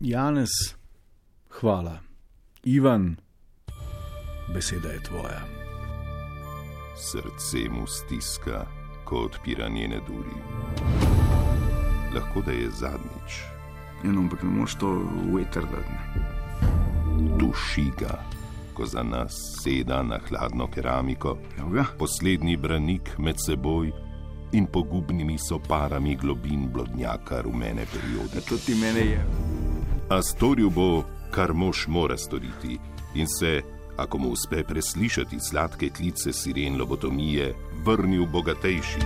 Janez, hvala. Ivan, beseda je tvoja. Srce mu stiska, ko odpira njene duri. Lahko da je zadnjič. Eno, ampak ne moreš to veter dati. Duši ga, ko za nas seda na hladno keramiko, Evo ga. poslednji branik med seboj in pogubnimi soparami globin blodnjaka rumene periode. Ja, to ti mene je. A storil bo, kar mož mora storiti, in se, ako mu uspe preslišati sladke klice siren lobotomije, vrnil bogatejši.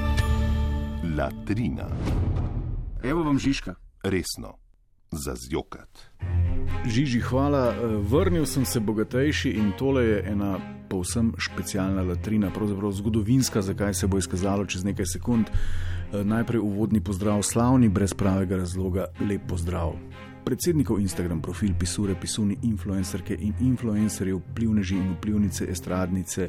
Latrina, Evo vam Žižka. resno, za zjokat. Žiži, hvala. Eh, Vrnil sem se bogatejši in tole je ena povsem specialna latrina, pravzaprav zgodovinska, zakaj se bo izkazalo čez nekaj sekund. Eh, Najprej uvodni pozdrav, slavni, brez pravega razloga, lep pozdrav. Predsednikov Instagram profil, pisure, pisuni, influencerke in influencerje, vplivneži in vplivnice, estradnice,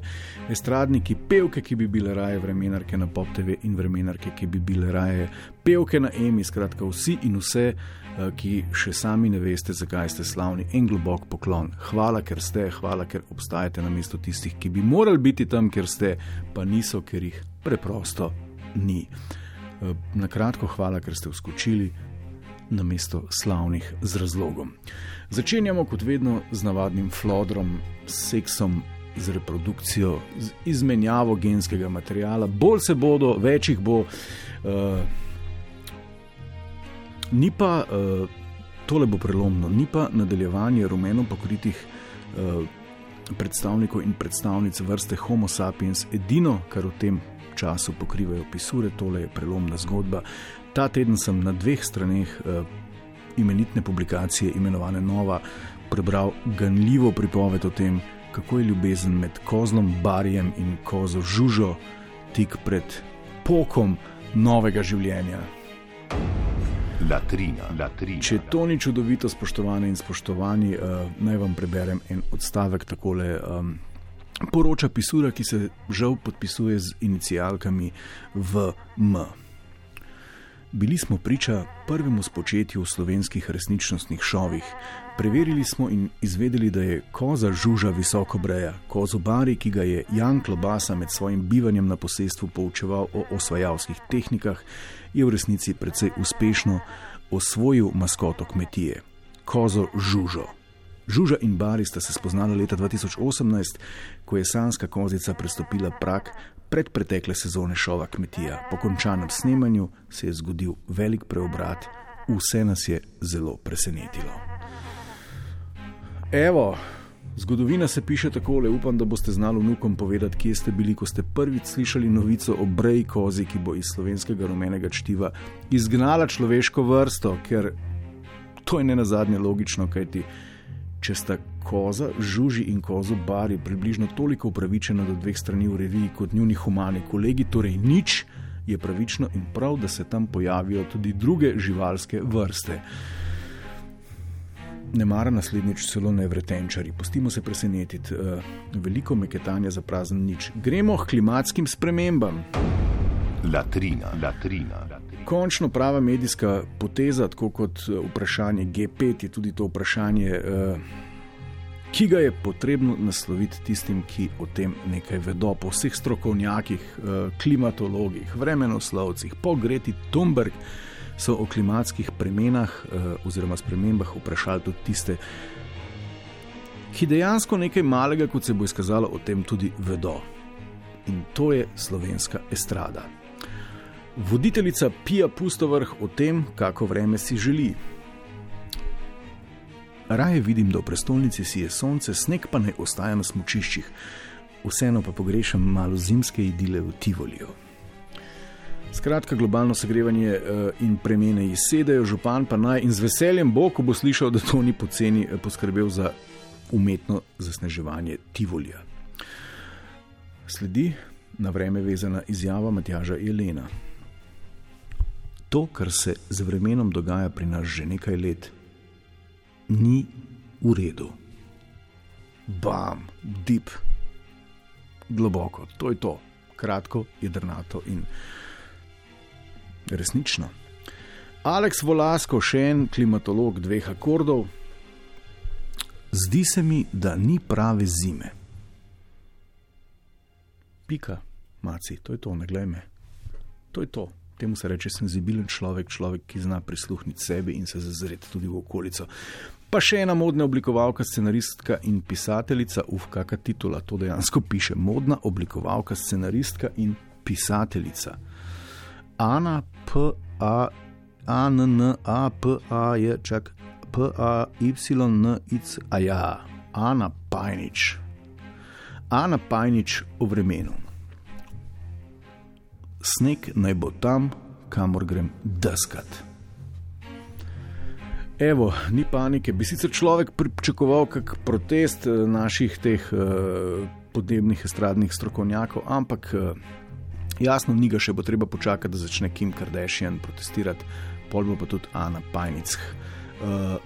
estradniki, pevke, ki bi bile raje vremenarke na Pop TV in vremenarke, ki bi bile raje pevke na EMI, skratka vsi in vse, eh, ki še sami ne veste, zakaj ste slavni. En globok poklon. Hvala, ker ste, hvala, ker obstajate na mestu tistih, ki bi morali biti tam, kjer ste, pa niso, ker jih preprosto ni. Eh, Na kratko, hvala, ker ste vskočili na mesto slavnih z razlogom. Začenjamo kot vedno z navadnim flodrom, s seksom, z reprodukcijo, z izmenjavo genskega materiala. Bolj se bodo, več jih bo. Uh, ni pa, uh, tole bo prelomno, ni pa nadaljevanje rumeno pokritih uh, predstavnikov in predstavnic vrste Homo sapiens edino, kar v tem času pokrivajo pisure, tole je prelomna zgodba. Ta teden sem na dveh straneh uh, imenitne publikacije, imenovane Nova, prebral ganljivo pripoved o tem, kako je ljubezen med kozlom Barjem in kozo Žužo tik pred pokom novega življenja. Latrina, latrina. Če to ni čudovito, spoštovane in spoštovani, uh, naj vam preberem en odstavek takole. Um, poroča pisura, ki se žal podpisuje z inicialkami VM. Bili smo priča prvemu spočetju v slovenskih resničnostnih šovih. Preverili smo in izvedeli, da je koza žuža visoko breja, kozo bari, ki ga je Jan Klobasa med svojim bivanjem na posestvu poučeval o osvajalskih tehnikah, je v resnici precej uspešno osvojil maskoto kmetije - kozo žužo. Žuža in Bari sta se spoznala leta 2018, ko je sanska kozica prestopila prak pred pretekle sezone šova Kmetija. Po končanem snemanju se je zgodil velik preobrat, vse nas je zelo presenetilo. Evo, zgodovina se piše takole, upam, da boste znali vnukom povedati, kje ste bili, ko ste prvič slišali novico o breji kozi, ki bo iz slovenskega rumenega čtiva izgnala človeško vrsto, ker to je ne na zadnje logično, kajti če sta koza, žuži in kozo bari približno toliko upravičena do dveh strani v reviji kot njuni humani kolegi, torej nič, je pravično in prav, da se tam pojavijo tudi druge živalske vrste. Ne mara naslednjič celo ne vretenčari, pustimo se presenetiti, uh, veliko meketanja za prazen nič. Gremo k klimatskim spremembam. Latrina, latrina. Končno prava medijska poteza, tako kot eh, vprašanje G5, je tudi to vprašanje, eh, ki ga je potrebno nasloviti tistim, ki o tem nekaj vedo, po vseh strokovnjakih, eh, klimatologih, vremenoslovcih, po Greti Thunberg so o klimatskih premenah oziroma spremembah vprašali tudi tiste, ki dejansko nekaj malega, kot se bo izkazalo, o tem tudi vedo. In to je slovenska estrada. Voditeljica pija pustovrh o tem, kako vreme si želi. Raje vidim, da v prestolnici si je sonce, sneg pa ne ostaja na smočiščih, vseeno pa pogrešam malo zimske idile v Tivoliju. Skratka, globalno segrevanje uh, in premene izsedajo, župan pa naj in z veseljem bo, ko bo slišal, da to ni poceni, uh, poskrbel za umetno zasneževanje Tivolija. Sledi na vreme vezana izjava Matjaža Jelena. To, kar se z vremenom dogaja pri nas že nekaj let, ni v redu. Bam, deep, globoko, to je to, kratko, jedrnato in resnično. Aleks Volasko, še en klimatolog dveh akordov. Zdi se mi, da ni prave zime. Pika, maci, to je to, ne glej me. To je to. Temu se reče senzibilen človek, človek, ki zna prisluhniti sebi in se zazreti tudi v okolico. Pa še ena modna oblikovalka, scenaristka in pisateljica, uf, kakšna titula to dejansko piše. Modna oblikovalka, scenaristka in pisateljica. Ana P. A. A. N. N. A. P. A. Je čak P. A. Y. N. I. C. A. Ja, Ana Pajnič. Ana Pajnič o vremenu. Sneg naj bo tam, kamor grem deskat. Evo, ni panike. Bi sicer človek pričakoval kak protest eh, naših teh uh, podnebnih estradnih strokovnjakov, ampak uh, jasno, ni ga še bo treba počakati, da začne Kim Kardashian protestirati, pol bo pa tudi Ana Pajnic. Uh,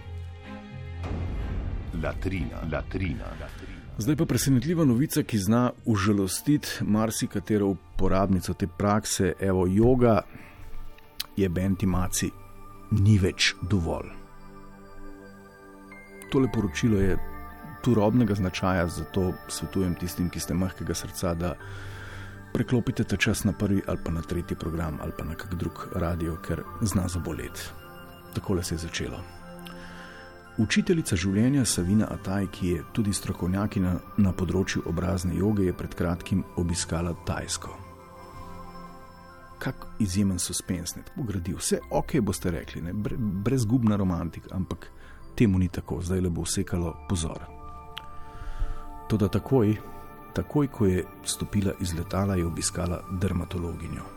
latrina, latrina, latrina. Zdaj pa presenetljiva novica, ki zna užalostiti marsikatero uporabnico te prakse. Evo, yoga je bentimaci, ni več dovolj. Tole poročilo je turobnega značaja, zato svetujem tistim, ki ste mehkega srca, da preklopite ta čas na prvi ali pa na tretji program ali pa na kak drug radio, ker zna zaboleti. Takole se je začelo. Učiteljica življenja Savina Ataj, ki je tudi strokovnjakinja na področju obrazne joge, je pred kratkim obiskala Tajsko. Kak izjemen suspens, ne tako gradi, vse ok, boste rekli, ne, brezgubna romantika, ampak temu ni tako, zdaj le bo vsekalo pozor. Toda takoj, takoj, ko je stopila iz letala, je obiskala dermatologinjo.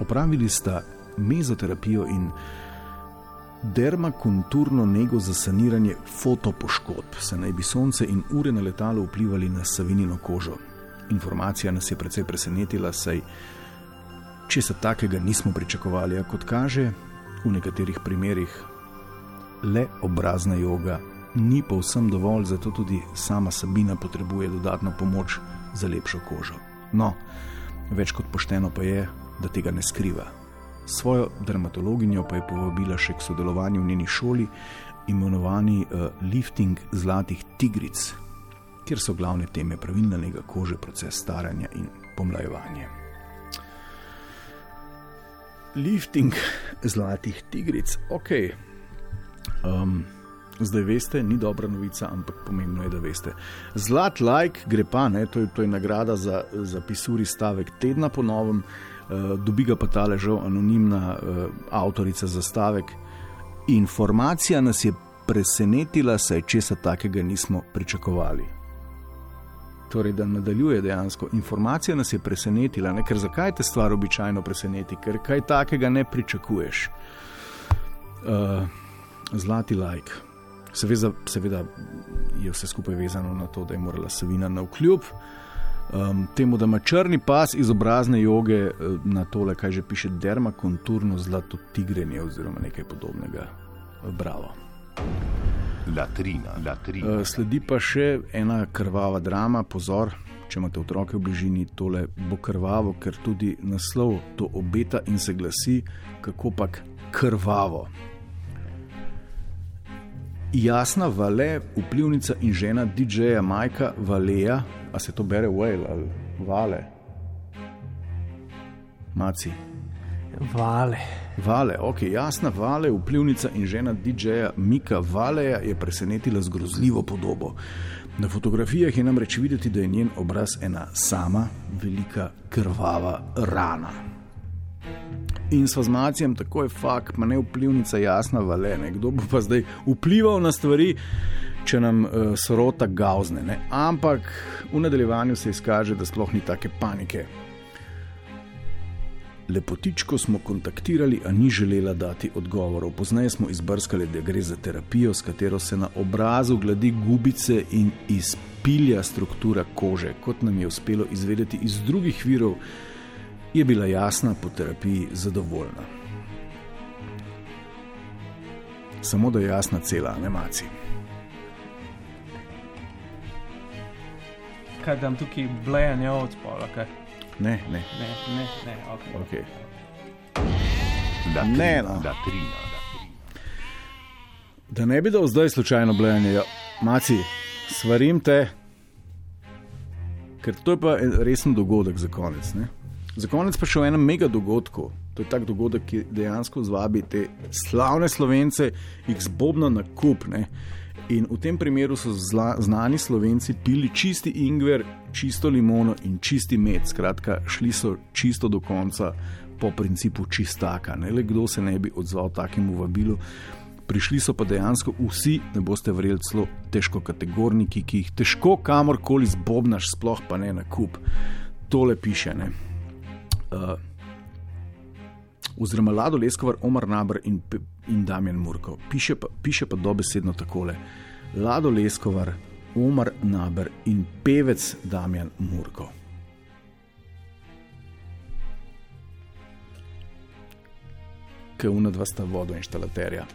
Opravili sta mezoterapijo in dermakonturno nego za saniranje fotopoškodb, se naj bi sonce in ure na letalu vplivali na savinino kožo. Informacija nas je precej presenetila, saj česa takega nismo pričakovali, a kot kaže, v nekaterih primerjih le obrazna joga ni povsem dovolj, zato tudi sama Sabina potrebuje dodatno pomoč za lepšo kožo. No, več kot pošteno pa je, da tega ne skriva. Svojo dermatologinjo pa je povabila še k sodelovanju v njeni šoli, imenovani uh, Lifting Zlatih Tigric, kjer so glavne teme pravilna nega kože, proces staranja in pomlajevanje. Lifting Zlatih Tigric, ok. Um, zdaj veste, ni dobra novica, ampak pomembno je, da veste. Zlat like gre pa, ne, to, je, to je nagrada za, za pisuri stavek tedna po novem. Uh, dobi ga pa ta ležal anonimna uh, avtorica za stavek. Informacija nas je presenetila, saj česa takega nismo pričakovali. Torej, da nadaljuje dejansko. Informacija nas je presenetila, ne? ker zakaj te stvar običajno preseneti, ker kaj takega ne pričakuješ. Uh, zlati like. Seveda, seveda je vse skupaj vezano na to, da je morala Savina na vkljub um, temu, da ima črni pas izobrazne joge eh, na tole, kaj že piše, dermakonturno zlato tigrenje oziroma nekaj podobnega. Bravo. Latrina, latrina. Uh, sledi pa še ena krvava drama, pozor. Če imate otroke v bližini, tole bo krvavo, ker tudi naslov to obeta in se glasi, kako pač krvavo. Jasna Vale, vplivnica in žena DJ-ja Majka Valeja, a se to bere Whale ali Vale? Maci. Vale. Vale, ok, jasna Vale, vplivnica in žena DJ-ja Mika Valeja je presenetila z grozljivo podobo. Na fotografijah je namreč videti, da je njen obraz ena sama, velika, krvava rana. In s fazmacijem tako je fakt, ma ne vplivnica jasna vale, ne? kdo bo pa zdaj vplival na stvari, če nam uh, sorota gauzne. Ne? Ampak v nadaljevanju se izkaže, da sploh ni take panike. Lepotičko smo kontaktirali, a ni želela dati odgovorov. Poznaj smo izbrskali, da gre za terapijo, s katero se na obrazu gladi gubice in izpilja struktura kože, kot nam je uspelo izvedeti iz drugih virov je bila jasna po terapiji zadovoljna. Samo da je jasna cela animacija. Kaj da tukaj blejanje od spola? Kaj? Ne, ne. Ne, ne, ne, ok. okay. Latrina, Ne, no. latrina. Da ne bi dal zdaj slučajno blejanje, ja, maci, svarim te, ker to je pa en resen dogodek za konec. Ne? Za konec pa še o enem mega dogodku. To je tak dogodek, ki dejansko zvabi te slavne slovence, jih zbobna na kup. Ne? In v tem primeru so zla, znani slovenci pili čisti ingver, čisto limono in čisti med. Skratka, šli so čisto do konca po principu čistaka. Ne le kdo se ne bi odzval takemu vabilu. Prišli so pa dejansko vsi, ne boste verjeli, celo težko kategorniki, ki jih težko kamorkoli zbobnaš, sploh pa ne na kup. Tole piše. Ne. Uh, oziroma Lado Leskovar, Omar Nabr in, in Damien Murko. Piše pa, piše pa dobesedno takole: Lado Leskovar, Omar Nabr in pevec Damien Murko. Kaj una dva sta vodoinštalaterja.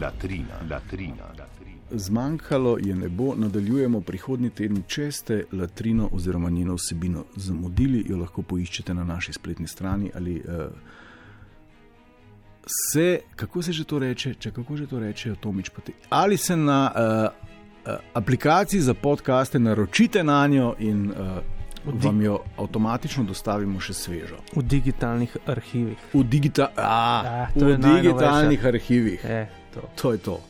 Latrina, latrina, latrina. Zmanjkalo je nebo, nadaljujemo prihodnji teden. Če ste latrino oziroma njeno vsebino zamudili, jo lahko poiščete na naši spletni strani ali uh, se, kako se že to reče, če kako že to rečejo, Tomič poti. Ali se na uh, aplikaciji za podkaste naročite na njo in uh, vam jo avtomatično dostavimo še svežo. V digitalnih arhivih. V, digita a, Ja, to v digitalnih arhivih. E, to. To je to.